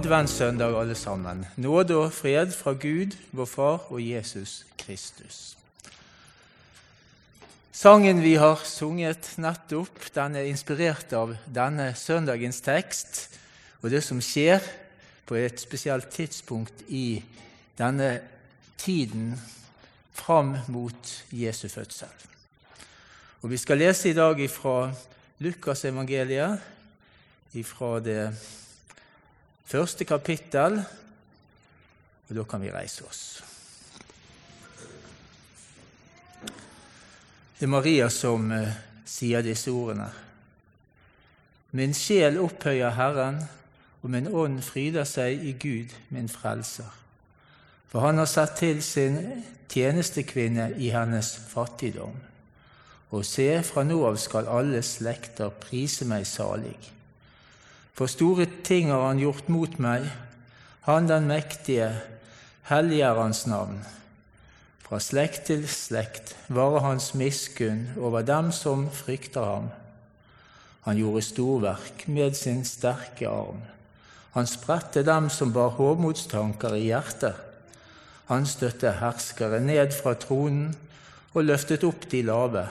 Adventssøndag, alle sammen. Nåde og fred fra Gud, vår Far og Jesus Kristus. Sangen vi har sunget nettopp, den er inspirert av denne søndagens tekst og det som skjer på et spesielt tidspunkt i denne tiden fram mot Jesu fødsel. Og Vi skal lese i dag fra Lukas evangeliet, fra det første kapittel, og da kan vi reise oss. Det er Maria som eh, sier disse ordene. Min sjel opphøyer Herren, og min ånd fryder seg i Gud, min frelser. For han har satt til sin tjenestekvinne i hennes fattigdom. Og se, fra nå av skal alle slekter prise meg salig. For store ting har han gjort mot meg, han den mektige, hellig er hans navn. Fra slekt til slekt varer hans miskunn over dem som frykter ham. Han gjorde storverk med sin sterke arm. Han spredte dem som bar hovmodstanker i hjertet. Han støtte herskere ned fra tronen og løftet opp de lave.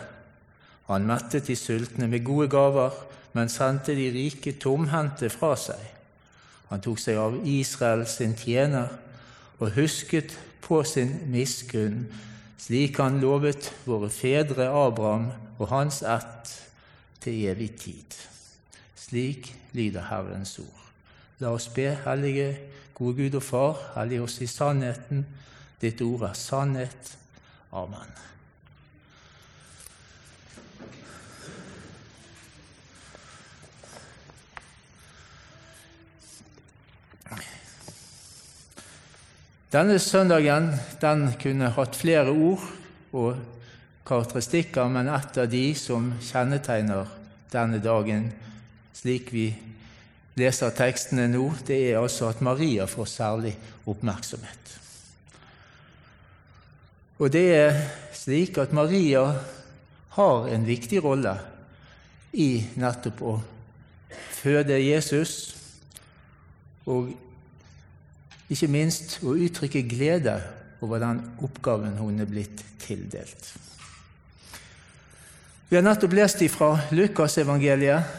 Han mettet de sultne med gode gaver men sendte de rike tomhendte fra seg. Han tok seg av Israel sin tjener og husket på sin miskunn, slik han lovet våre fedre Abraham og hans ett til evig tid. Slik lyder Herrens ord. La oss be, Hellige, gode Gud og Far, hellig oss i sannheten. Ditt ord er sannhet. Amen. Denne søndagen den kunne hatt flere ord og karakteristikker, men et av de som kjennetegner denne dagen, slik vi leser tekstene nå, det er altså at Maria får særlig oppmerksomhet. Og det er slik at Maria har en viktig rolle i nettopp å føde Jesus og ikke minst å uttrykke glede over den oppgaven hun er blitt tildelt. Vi har nettopp lest fra Lukasevangeliet,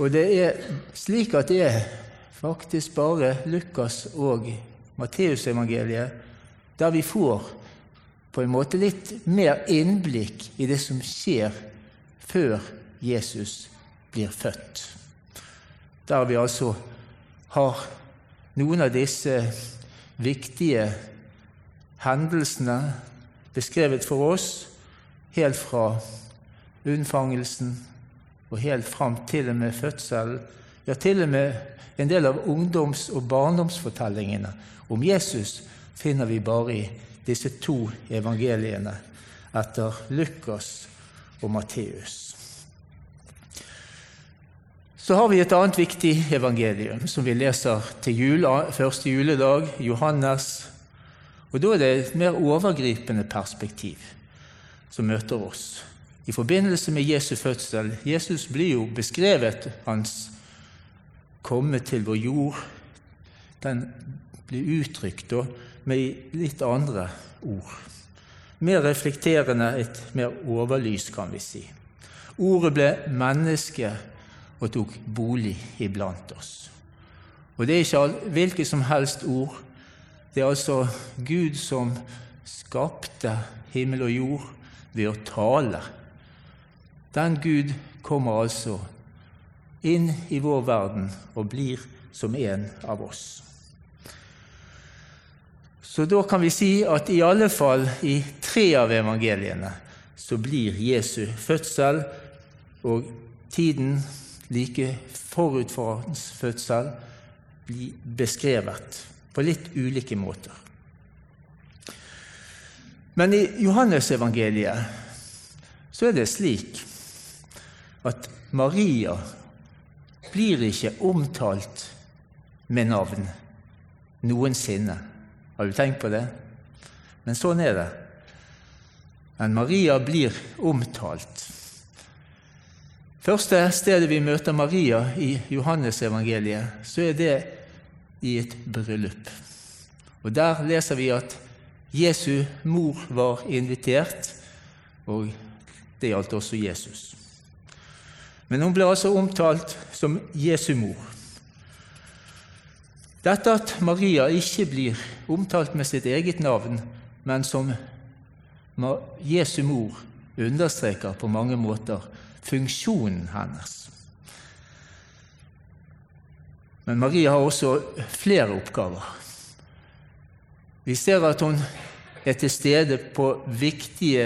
og det er slik at det er faktisk bare Lukas og Matteusevangeliet der vi får på en måte litt mer innblikk i det som skjer før Jesus blir født. Der vi altså har noen av disse viktige hendelsene beskrevet for oss helt fra unnfangelsen og helt fram til og med fødselen, ja, til og med en del av ungdoms- og barndomsfortellingene om Jesus finner vi bare i disse to evangeliene etter Lukas og Matteus. Så har vi et annet viktig evangelium som vi leser til jul, første juledag, Johannes. Og Da er det et mer overgripende perspektiv som møter oss. I forbindelse med Jesu fødsel Jesus blir jo beskrevet, hans komme til vår jord. Den blir uttrykt med litt andre ord. Mer reflekterende, et mer overlys, kan vi si. Ordet ble menneske og tok bolig iblant oss. Og det er ikke hvilket som helst ord. Det er altså Gud som skapte himmel og jord ved å tale. Den Gud kommer altså inn i vår verden og blir som en av oss. Så da kan vi si at i alle fall i tre av evangeliene så blir Jesu fødsel og tiden like forut for hans fødsel bli beskrevet på litt ulike måter. Men i Johannesevangeliet så er det slik at Maria blir ikke omtalt med navn noensinne. Har du tenkt på det? Men sånn er det. Men Maria blir omtalt. Første stedet vi møter Maria i Johannesevangeliet, så er det i et bryllup. Og Der leser vi at Jesu mor var invitert, og det gjaldt også Jesus. Men hun ble altså omtalt som Jesu mor. Dette at Maria ikke blir omtalt med sitt eget navn, men som Jesu mor, understreker på mange måter funksjonen hennes. Men Maria har også flere oppgaver. Vi ser at hun er til stede viktige,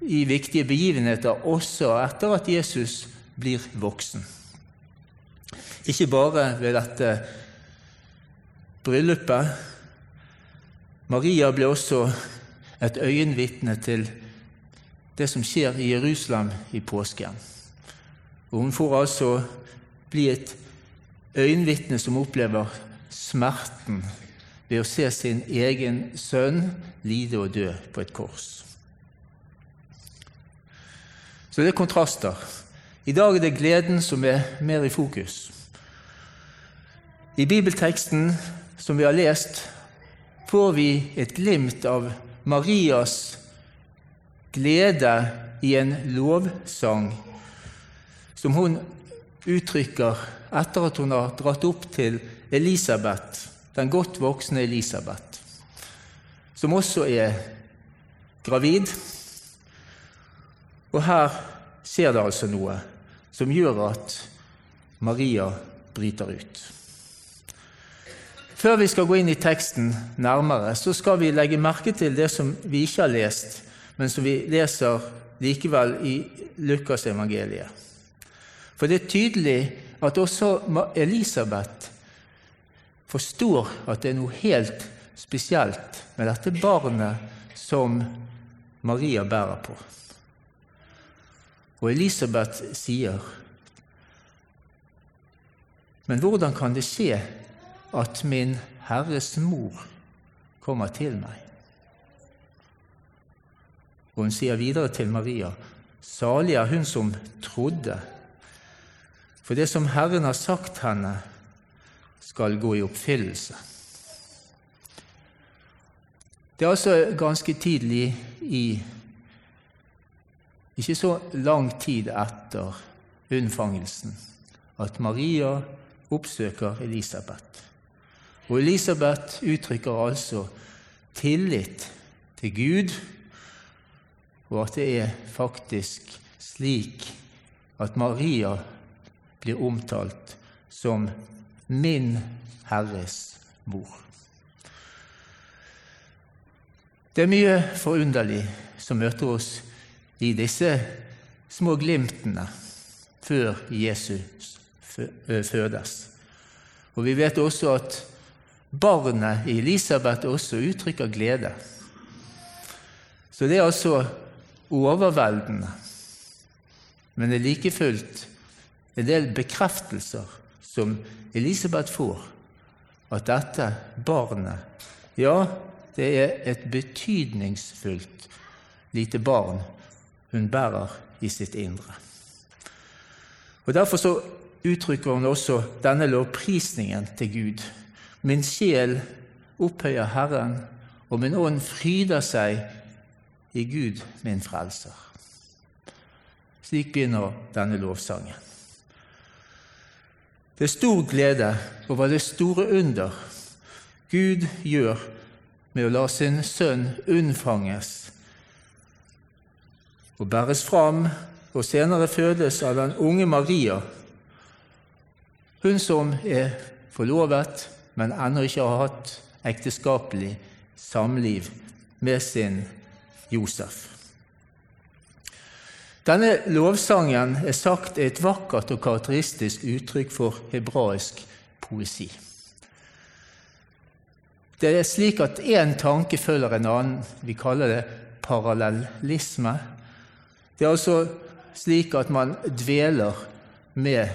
i viktige begivenheter også etter at Jesus blir voksen. Ikke bare ved dette bryllupet. Maria ble også et øyenvitne til det som skjer i Jerusalem i påsken. Og Hun får altså bli et øyenvitne som opplever smerten ved å se sin egen sønn lide og dø på et kors. Så det er kontraster. I dag er det gleden som er mer i fokus. I bibelteksten som vi har lest, får vi et glimt av Marias glede i en lovsang som hun uttrykker etter at hun har dratt opp til Elisabeth, den godt voksne Elisabeth, som også er gravid. Og her skjer det altså noe som gjør at Maria bryter ut. Før vi skal gå inn i teksten nærmere, så skal vi legge merke til det som vi ikke har lest, men som vi leser likevel i Lukasevangeliet. For det er tydelig at også Elisabeth forstår at det er noe helt spesielt med dette barnet som Maria bærer på. Og Elisabeth sier Men hvordan kan det skje at min Herres mor kommer til meg? Og hun sier videre til Maria.: Salig er hun som trodde, for det som Herren har sagt henne, skal gå i oppfyllelse. Det er altså ganske tidlig i Ikke så lang tid etter unnfangelsen at Maria oppsøker Elisabeth. Og Elisabeth uttrykker altså tillit til Gud og at det er faktisk slik at Maria blir omtalt som min Herres mor. Det er mye forunderlig som møter oss i disse små glimtene før Jesus fødes. Og Vi vet også at barnet i Elisabeth også uttrykker glede. Så det er altså overveldende. Men det er like fullt en del bekreftelser som Elisabeth får, at dette barnet Ja, det er et betydningsfullt lite barn hun bærer i sitt indre. Og Derfor så uttrykker hun også denne lovprisningen til Gud. Min sjel opphøyer Herren, og min ånd fryder seg i Gud min frelser. Slik begynner denne lovsangen. Det er stor glede over det store under Gud gjør med å la sin sønn unnfanges og bæres fram og senere fødes av den unge Maria, hun som er forlovet, men ennå ikke har hatt ekteskapelig samliv med sin Josef. Denne lovsangen er sagt er et vakkert og karakteristisk uttrykk for hebraisk poesi. Det er slik at én tanke følger en annen. Vi kaller det parallellisme. Det er altså slik at man dveler med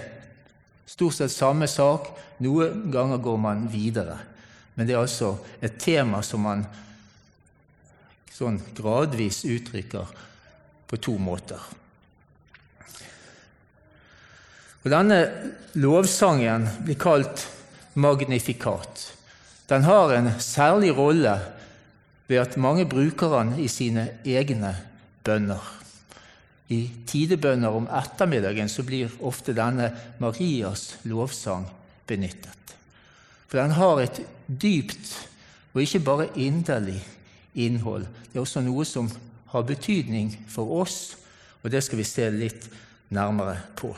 stort sett samme sak. Noen ganger går man videre. Men det er altså et tema som man sånn gradvis uttrykker på to måter. Og Denne lovsangen blir kalt magnifikat. Den har en særlig rolle ved at mange bruker den i sine egne bønner. I tidebønner om ettermiddagen så blir ofte denne Marias lovsang benyttet. For den har et dypt og ikke bare inderlig innhold. Det er også noe som har betydning for oss, og det skal vi se litt nærmere på.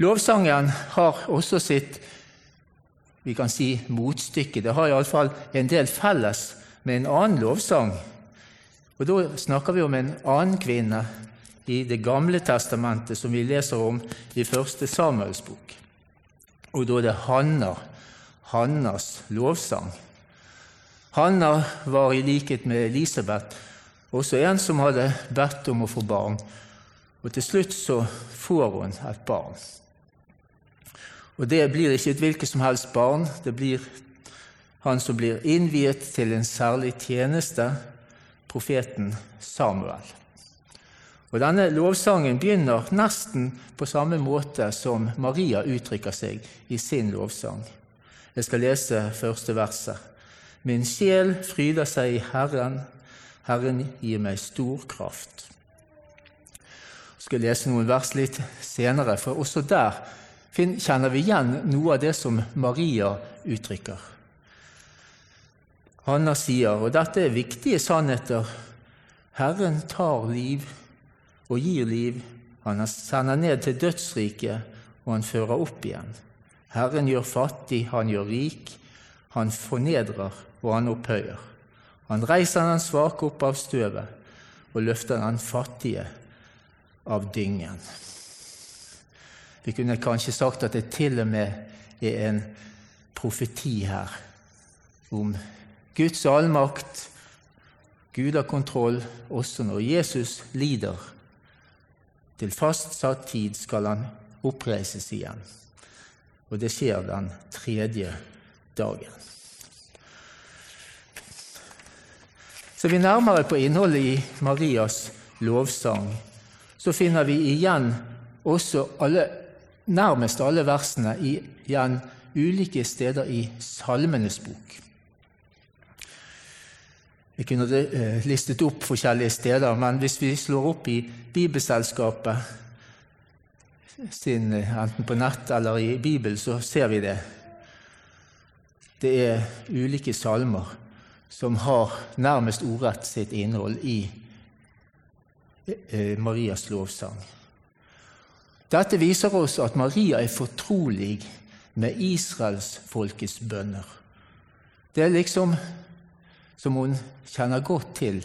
Lovsangen har også sitt vi kan si motstykke. Det har iallfall en del felles med en annen lovsang. Og Da snakker vi om en annen kvinne i Det gamle testamentet som vi leser om i første Samuels bok. Og da er det Hanna, Hannas lovsang. Hanna var i likhet med Elisabeth også en som hadde bedt om å få barn, og til slutt så får hun et barn. Og det blir ikke et hvilket som helst barn, det blir han som blir innviet til en særlig tjeneste, profeten Samuel. Og Denne lovsangen begynner nesten på samme måte som Maria uttrykker seg i sin lovsang. Jeg skal lese første verset. Min sjel fryder seg i Herren, Herren gir meg stor kraft. Jeg skal lese noen vers litt senere, for også der kjenner vi igjen noe av det som Maria uttrykker. Hanna sier, og dette er viktige sannheter, Herren tar liv og gir liv. Han sender ned til dødsriket, og han fører opp igjen. Herren gjør fattig, han gjør rik. Han fornedrer og han opphøyer. Han reiser den svake opp av støvet og løfter den fattige av dyngen. Vi kunne kanskje sagt at det til og med er en profeti her om Guds allmakt. Gud har kontroll også når Jesus lider. Til fastsatt tid skal han oppreises igjen. Og det skjer den tredje dagen. Så vi nærmere på innholdet i Marias lovsang, så finner vi igjen også alle, nærmest alle versene igjen ulike steder i Salmenes bok. Vi kunne eh, listet opp forskjellige steder, men hvis vi slår opp i Bibelselskapet sin, eh, enten på nett eller i Bibelen, så ser vi det. Det er ulike salmer som har nærmest ordrett sitt innhold i eh, Marias lovsang. Dette viser oss at Maria er fortrolig med israelsfolkets bønner. Det er liksom som hun kjenner godt til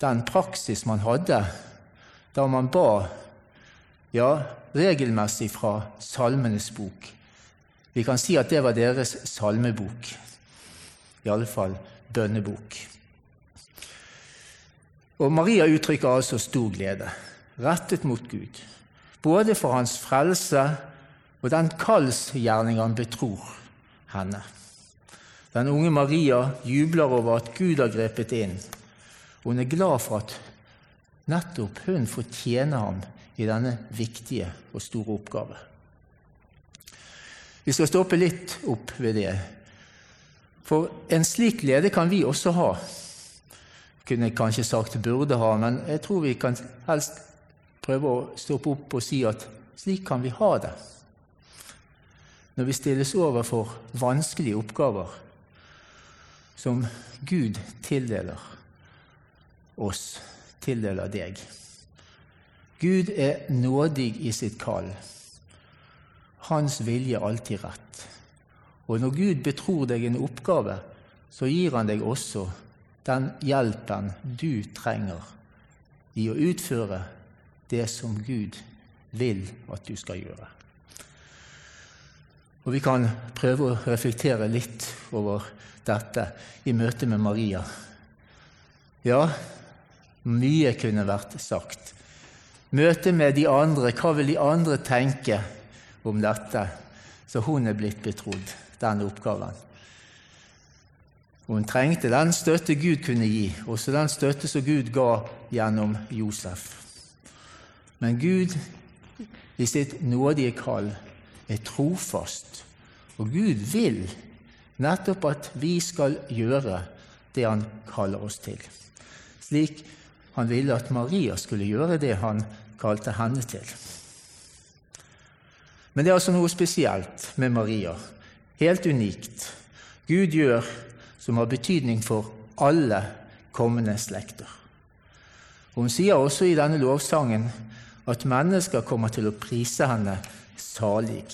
den praksis man hadde da man ba ja, regelmessig fra Salmenes bok. Vi kan si at det var deres salmebok i alle fall bønnebok. Og Maria uttrykker altså stor glede, rettet mot Gud, både for hans frelse og den kallsgjerning han betror henne. Den unge Maria jubler over at Gud har grepet inn. Hun er glad for at nettopp hun fortjener ham i denne viktige og store oppgave. Vi skal stoppe litt opp ved det for en slik glede kan vi også ha. Kunne kanskje sagt burde ha, men jeg tror vi kan helst prøve å stoppe opp og si at slik kan vi ha det. Når vi stilles overfor vanskelige oppgaver som Gud tildeler oss, tildeler deg. Gud er nådig i sitt kall. Hans vilje er alltid rett. Og når Gud betror deg en oppgave, så gir han deg også den hjelpen du trenger i å utføre det som Gud vil at du skal gjøre. Og Vi kan prøve å reflektere litt over dette i møte med Maria. Ja, mye kunne vært sagt. Møte med de andre, hva vil de andre tenke om dette? Så hun er blitt betrodd den oppgaven. Hun trengte den støtte Gud kunne gi, også den støtte som Gud ga gjennom Josef. Men Gud i sitt nådige kall er trofast, og Gud vil nettopp at vi skal gjøre det Han kaller oss til, slik han ville at Maria skulle gjøre det han kalte henne til. Men det er altså noe spesielt med Maria, helt unikt. Gud gjør som har betydning for alle kommende slekter. Hun sier også i denne lovsangen at mennesker kommer til å prise henne salig.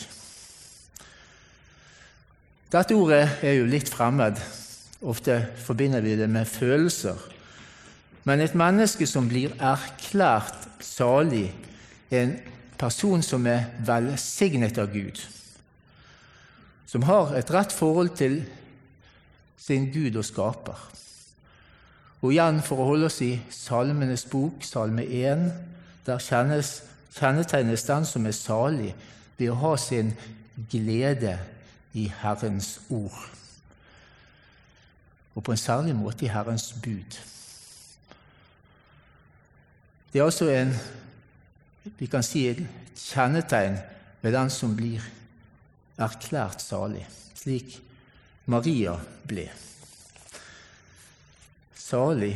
Dette ordet er jo litt fremmed. Ofte forbinder vi det med følelser. Men et menneske som blir erklært salig, er en person som er velsignet av Gud, som har et rett forhold til sin Gud og skaper. Og igjen, for å holde oss i Salmenes bok, Salme 1, der kjennes, kjennetegnes den som er salig, ved å ha sin glede i Herrens ord. Og på en særlig måte i Herrens bud. Det er altså en vi kan si et kjennetegn ved den som blir erklært salig, slik Maria ble. Salig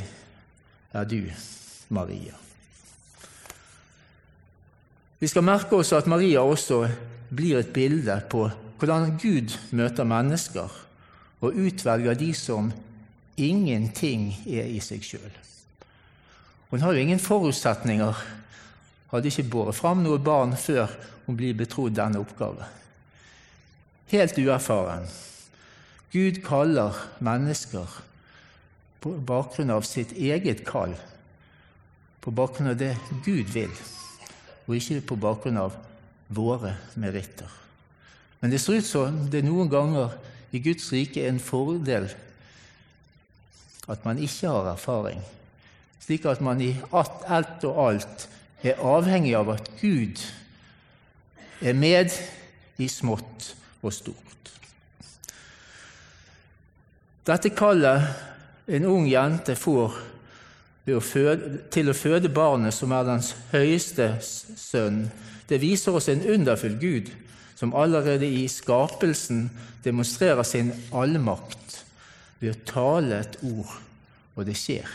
er du, Maria. Vi skal merke oss at Maria også blir et bilde på hvordan Gud møter mennesker og utvelger de som ingenting er i seg sjøl. Hun har jo ingen forutsetninger, hadde ikke båret fram noe barn før hun blir betrodd denne oppgaven. Helt uerfaren. Gud kaller mennesker på bakgrunn av sitt eget kall, på bakgrunn av det Gud vil, og ikke på bakgrunn av våre meritter. Men det ser ut som det noen ganger i Guds rike er en fordel at man ikke har erfaring, slik at man i alt og alt er avhengig av at Gud er med i smått og stort. Dette kallet en ung jente får til å føde barnet som er dens høyeste sønn, det viser oss en underfull Gud som allerede i skapelsen demonstrerer sin allmakt ved å tale et ord, og det skjer.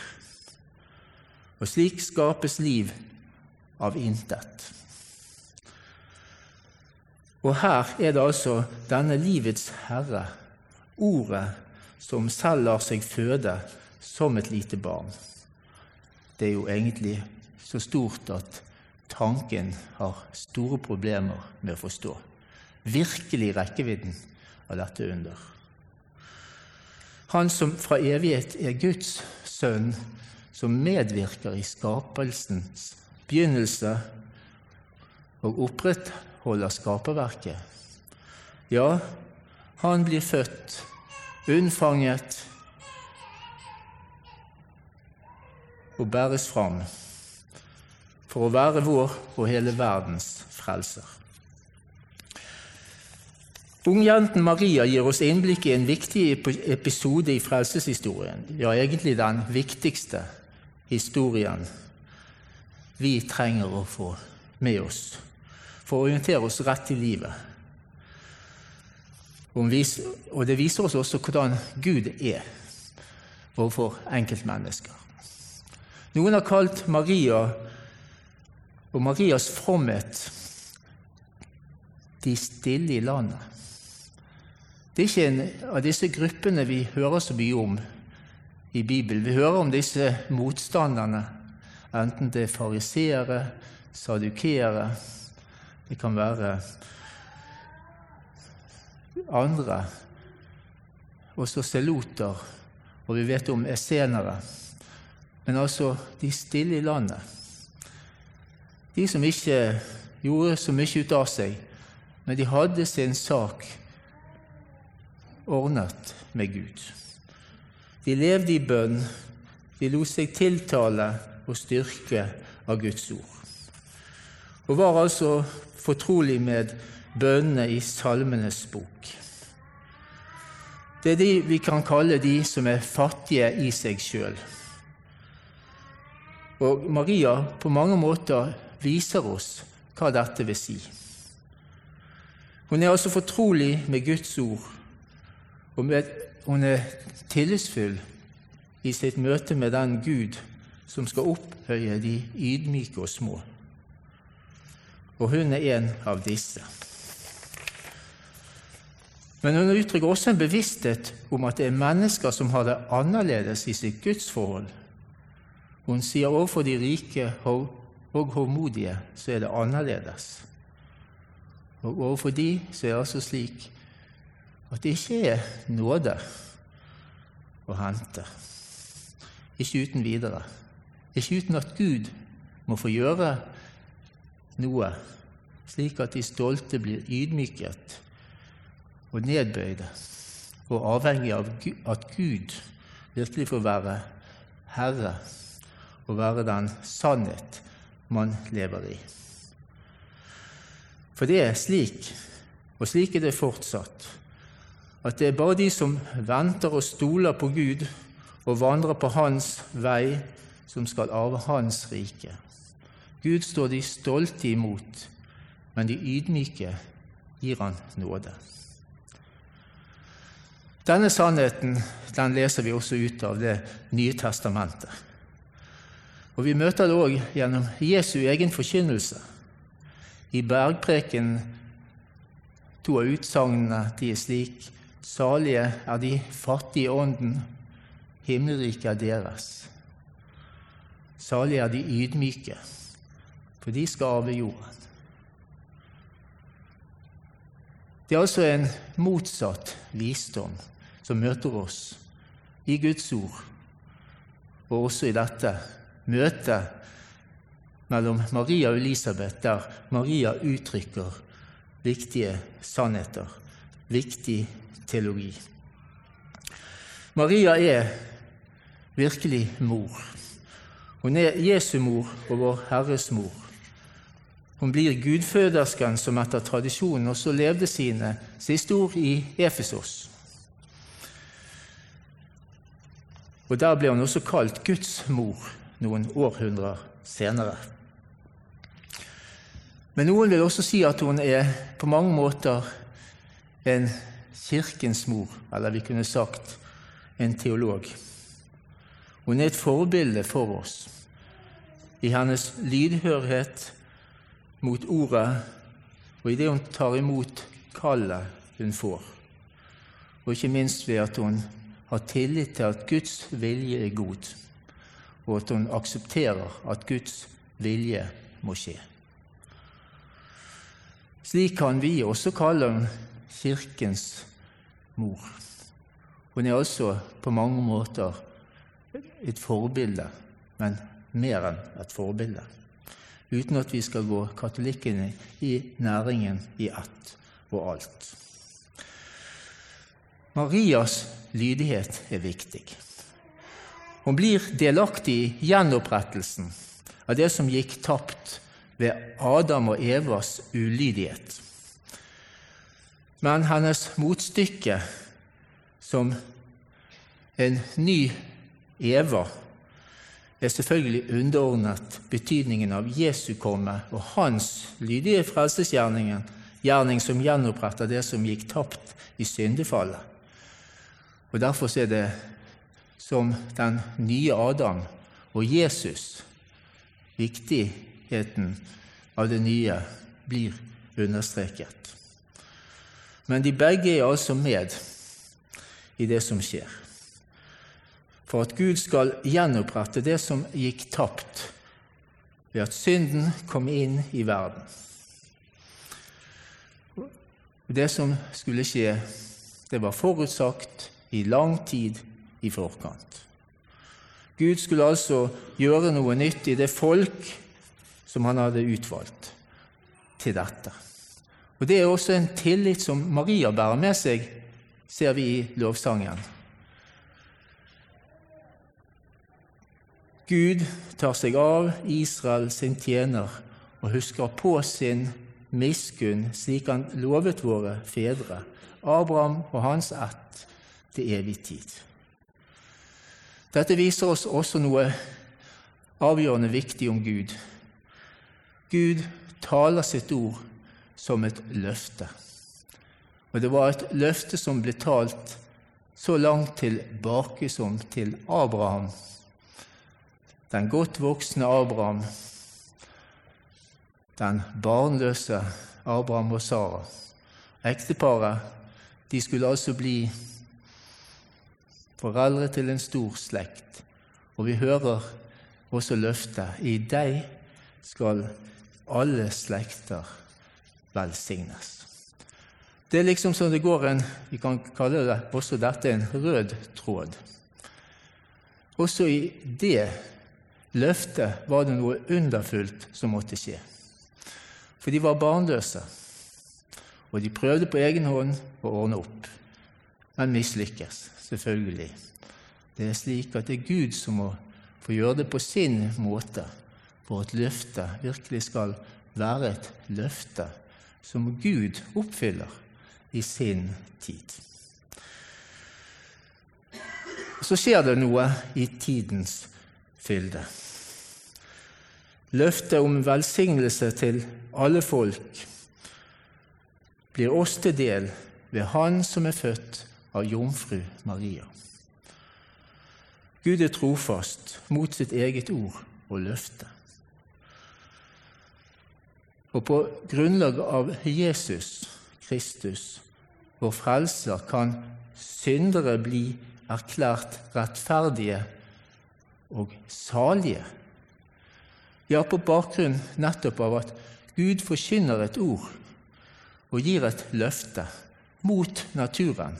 Og slik skapes liv av intet. Og her er det altså denne livets herre, ordet, som selv lar seg føde som et lite barn. Det er jo egentlig så stort at tanken har store problemer med å forstå virkelig rekkevidden av dette under. Han som fra evighet er Guds sønn, som medvirker i skapelsens begynnelse og opprettholder skaperverket. Ja, han blir født, unnfanget og bæres fram for å være vår og hele verdens frelser. Ungjenten Maria gir oss innblikk i en viktig episode i frelseshistorien, ja, egentlig den viktigste historien vi trenger å få med oss for å orientere oss rett i livet. Og det viser oss også hvordan Gud er overfor enkeltmennesker. Noen har kalt Maria og Marias fromhet de stille i landet. Det er ikke en av disse gruppene vi hører så mye om i Bibelen. Vi hører om disse motstanderne, enten det er fariseere, sadukere Det kan være andre, også seloter, og vi vet om esenere. Men altså de stille i landet. De som ikke gjorde så mye ut av seg, men de hadde sin sak ordnet med Gud. De levde i bønn, de lot seg tiltale og styrke av Guds ord. Og var altså fortrolig med bønnene i Salmenes bok. Det er de vi kan kalle de som er fattige i seg sjøl. Og Maria på mange måter viser oss hva dette vil si. Hun er altså fortrolig med Guds ord, og hun er tillitsfull i sitt møte med den Gud som skal opphøye de ydmyke og små. Og hun er en av disse. Men hun uttrykker også en bevissthet om at det er mennesker som har det annerledes i sitt gudsforhold. Hun sier overfor de rike og håndmodige så er det annerledes. Og overfor de så er det altså slik at det ikke er nåde å hente. Ikke uten videre. Ikke uten at Gud må få gjøre noe, slik at de stolte blir ydmyket og nedbøyde og avhengig av at Gud virkelig får være Herre og være den sannhet man lever i. For det er slik, og slik er det fortsatt, at det er bare de som venter og stoler på Gud og vandrer på Hans vei, som skal arve Hans rike. Gud står de stolte imot, men de ydmyke gir Han nåde. Denne sannheten den leser vi også ut av Det nye testamentet. Og Vi møter det òg gjennom Jesu egen forkynnelse. I bergpreken to av utsagnene de er slik Salige er de fattige i ånden, himmelriket er deres. Salige er de ydmyke, for de skal arve jorden. Det er altså en motsatt visdom som møter oss i Guds ord, og også i dette møtet mellom Maria og Elisabeth, der Maria uttrykker viktige sannheter, viktig teologi. Maria er virkelig mor. Hun er Jesu mor og vår Herres mor. Hun blir gudfødersken som etter tradisjonen også levde sine siste ord i Efesos. Og Der ble hun også kalt Guds mor noen århundrer senere. Men noen vil også si at hun er på mange måter en kirkens mor, eller vi kunne sagt en teolog. Hun er et forbilde for oss i hennes lydhørhet mot ordet og i det hun tar imot kallet hun får, og ikke minst ved at hun har tillit til at Guds vilje er god, og at hun aksepterer at Guds vilje må skje. Slik kan vi også kalle henne Kirkens mor. Hun er altså på mange måter et forbilde, men mer enn et forbilde. Uten at vi skal gå katolikkene i næringen i ett og alt. Marias lydighet er viktig. Hun blir delaktig i gjenopprettelsen av det som gikk tapt ved Adam og Evas ulydighet. Men hennes motstykke som en ny Eva er selvfølgelig underordnet betydningen av Jesu komme og hans lydige frelsesgjerning som gjenoppretter det som gikk tapt i syndefallet. Og Derfor er det som den nye Adam og Jesus viktigheten av det nye blir understreket. Men de begge er altså med i det som skjer. For at Gud skal gjenopprette det som gikk tapt ved at synden kom inn i verden. Det som skulle skje, det var forutsagt i lang tid i forkant. Gud skulle altså gjøre noe nytt i det folk som han hadde utvalgt til dette. Og Det er også en tillit som Maria bærer med seg ser vi i lovsangen. Gud tar seg av Israel sin tjener og husker på sin miskunn, slik han lovet våre fedre, Abraham og hans ett, til evig tid. Dette viser oss også noe avgjørende viktig om Gud. Gud taler sitt ord som et løfte. Og det var et løfte som ble talt så langt tilbake som til Abraham, den godt voksne Abraham, den barnløse Abraham og Sara. Ekteparet de skulle altså bli foreldre til en stor slekt. Og vi hører også løftet i deg skal alle slekter velsignes. Det er liksom som det går en Vi kan kalle det også dette en rød tråd. Også i det løftet var det noe underfullt som måtte skje. For de var barnløse, og de prøvde på egen hånd å ordne opp, men mislykkes, selvfølgelig. Det er slik at det er Gud som må få gjøre det på sin måte for at løftet virkelig skal være et løfte som Gud oppfyller i sin tid. Så skjer det noe i tidens fylde. Løftet om velsignelse til alle folk blir oss til del ved Han som er født av jomfru Maria. Gud er trofast mot sitt eget ord og løfte. Og på grunnlag av Jesus Kristus, vår Frelser, kan syndere bli erklært rettferdige og salige. Ja, på bakgrunn nettopp av at Gud forkynner et ord og gir et løfte mot naturen,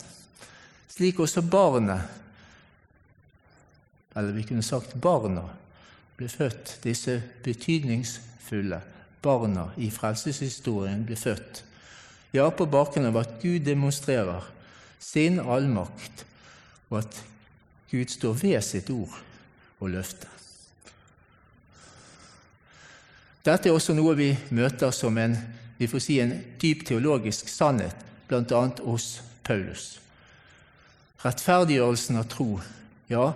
slik også barnet, eller vi kunne sagt barna, ble født, disse betydningsfulle barna i frelseshistorien ble født. Ja, på bakgrunn av at Gud demonstrerer sin allmakt, og at Gud står ved sitt ord og løfte. Dette er også noe vi møter som en, vi får si, en dyp teologisk sannhet, bl.a. hos Paulus. Rettferdiggjørelsen av tro, ja,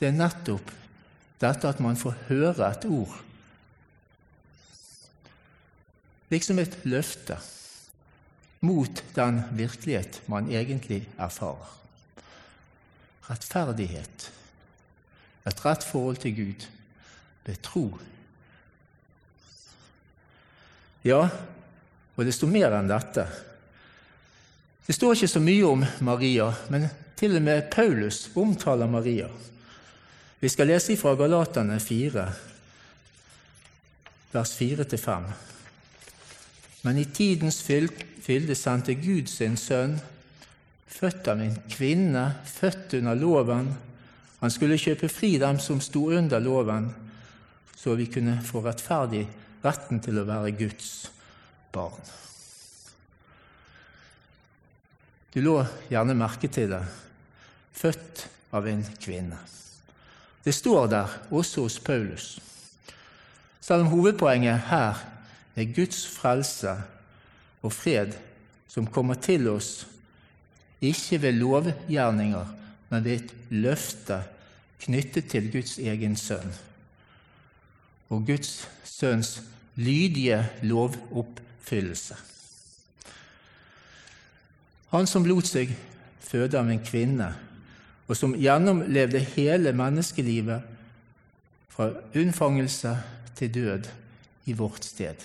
det er nettopp dette at man får høre et ord, liksom et løfte mot den virkelighet man egentlig erfarer. Rettferdighet, et rett forhold til Gud, ved tro. Ja, og det står mer enn dette. Det står ikke så mye om Maria, men til og med Paulus omtaler Maria. Vi skal lese fra Galaterne 4, vers 4-5. Men i tidens fylde sendte Gud sin sønn, født av en kvinne, født under loven. Han skulle kjøpe fri dem som sto under loven, så vi kunne få rettferdig retten til å være Guds barn. Du lå gjerne merke til det født av en kvinne. Det står der også hos Paulus. Selv om hovedpoenget her er Guds frelse og fred som kommer til oss, ikke ved lovgjerninger, men ved et løfte knyttet til Guds egen sønn og Guds sønns lydige lovoppfyllelse. Han som lot seg føde av en kvinne, og som gjennomlevde hele menneskelivet fra unnfangelse til død i vårt sted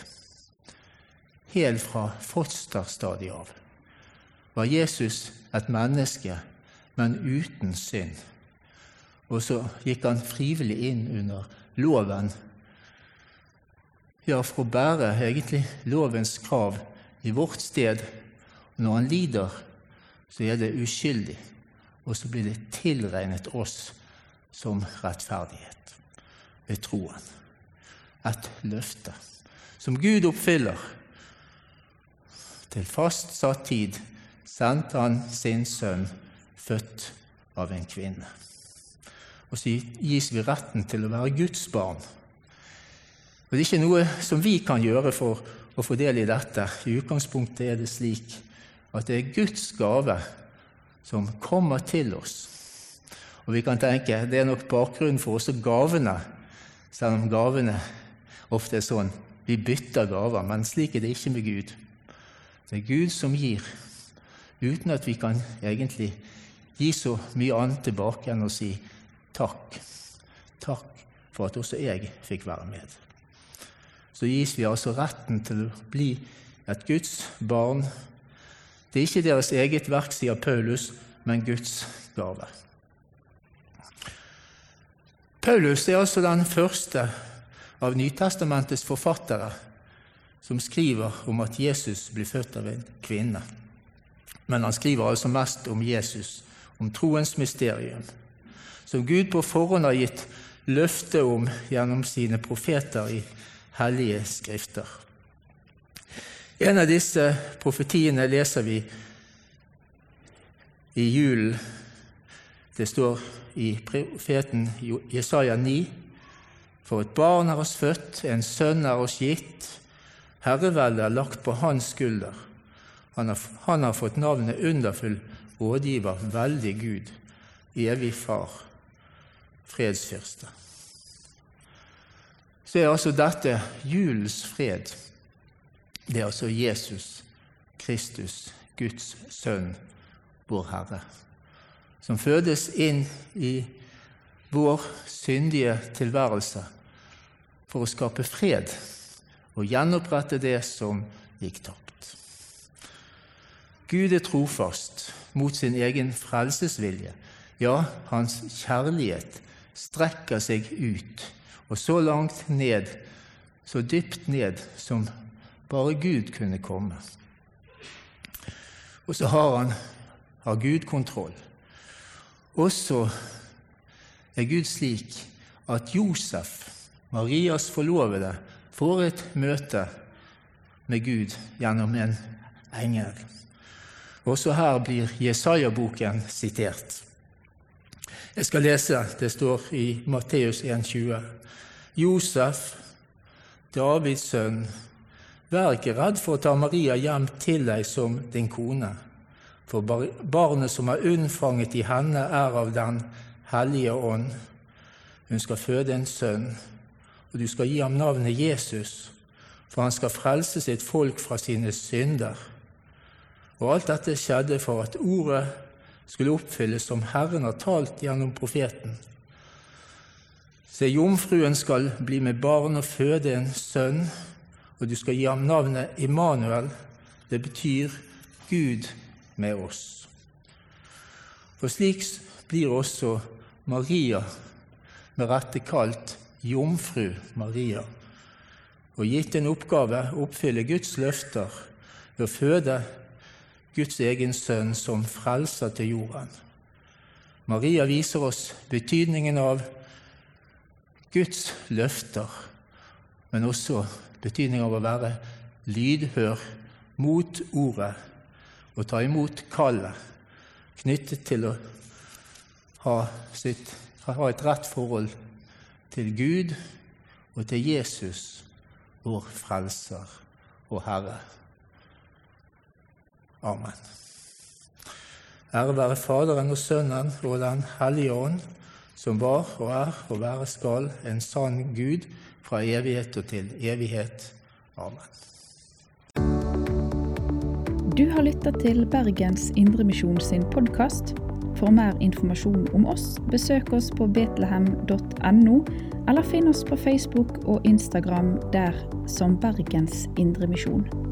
helt fra fosterstadiet av, var Jesus et menneske, men uten synd. Og så gikk han frivillig inn under loven, ja, for å bære egentlig lovens krav i vårt sted. Når han lider, så er det uskyldig, og så blir det tilregnet oss som rettferdighet ved troen. Et løfte som Gud oppfyller til fastsatt tid, sendte han sin sønn, født av en kvinne. Og så gis vi retten til å være Guds barn. Og Det er ikke noe som vi kan gjøre for å få del i dette. I utgangspunktet er det slik at det er Guds gave som kommer til oss. Og vi kan tenke det er nok bakgrunnen for også gavene, selv om gavene ofte er sånn vi bytter gaver. Men slik er det ikke med Gud. Det er Gud som gir, uten at vi kan egentlig gi så mye annet tilbake enn å si takk. Takk for at også jeg fikk være med. Så gis vi altså retten til å bli et Guds barn. Det er ikke deres eget verk, sier Paulus, men Guds gave. Paulus er altså den første av Nytestamentets forfattere som skriver om at Jesus blir født av en kvinne. Men han skriver altså mest om Jesus, om troens mysterium, som Gud på forhånd har gitt løfte om gjennom sine profeter i hellige skrifter. En av disse profetiene leser vi i julen. Det står i profeten Jesaja 9.: For et barn er oss født, en sønn er oss gitt. Herreveldet er lagt på hans skulder. Han har, han har fått navnet underfull rådgiver, veldig Gud, evig Far, fredsfyrste. Så er altså dette julens fred. Det er altså Jesus Kristus, Guds sønn, vår Herre som fødes inn i vår syndige tilværelse for å skape fred og gjenopprette det som gikk tapt. Gud er trofast mot sin egen frelsesvilje. Ja, hans kjærlighet strekker seg ut, og så langt ned, så dypt ned som bare Gud kunne komme. Og så har han har Gud kontroll. Og så er Gud slik at Josef, Marias forlovede, får et møte med Gud gjennom en engel. Også her blir Jesaja-boken sitert. Jeg skal lese, det står i Matteus 1,20. Josef, Davids sønn, vær ikke redd for å ta Maria hjem til deg som din kone for barnet som er unnfanget i henne, er av Den hellige ånd. Hun skal føde en sønn, og du skal gi ham navnet Jesus, for han skal frelse sitt folk fra sine synder. Og alt dette skjedde for at ordet skulle oppfylles som Herren har talt gjennom profeten. Se, jomfruen skal bli med barn og føde en sønn, og du skal gi ham navnet Immanuel. Det betyr Gud med oss. For slik blir også Maria med rette kalt jomfru Maria, og gitt en oppgave å oppfylle Guds løfter ved å føde Guds egen sønn som frelser til jorden. Maria viser oss betydningen av Guds løfter, men også betydningen av å være lydhør mot ordet og ta imot kallet knyttet til å ha, sitt, ha et rett forhold til Gud og til Jesus, vår Frelser og Herre. Amen. Ære være Faderen og Sønnen og Den hellige ånd, som var og er og være skal en sann Gud fra evighet og til evighet. Amen. Du har lytta til Bergens Indremisjon sin podkast. For mer informasjon om oss, besøk oss på betlehem.no, eller finn oss på Facebook og Instagram der som Bergens Indremisjon.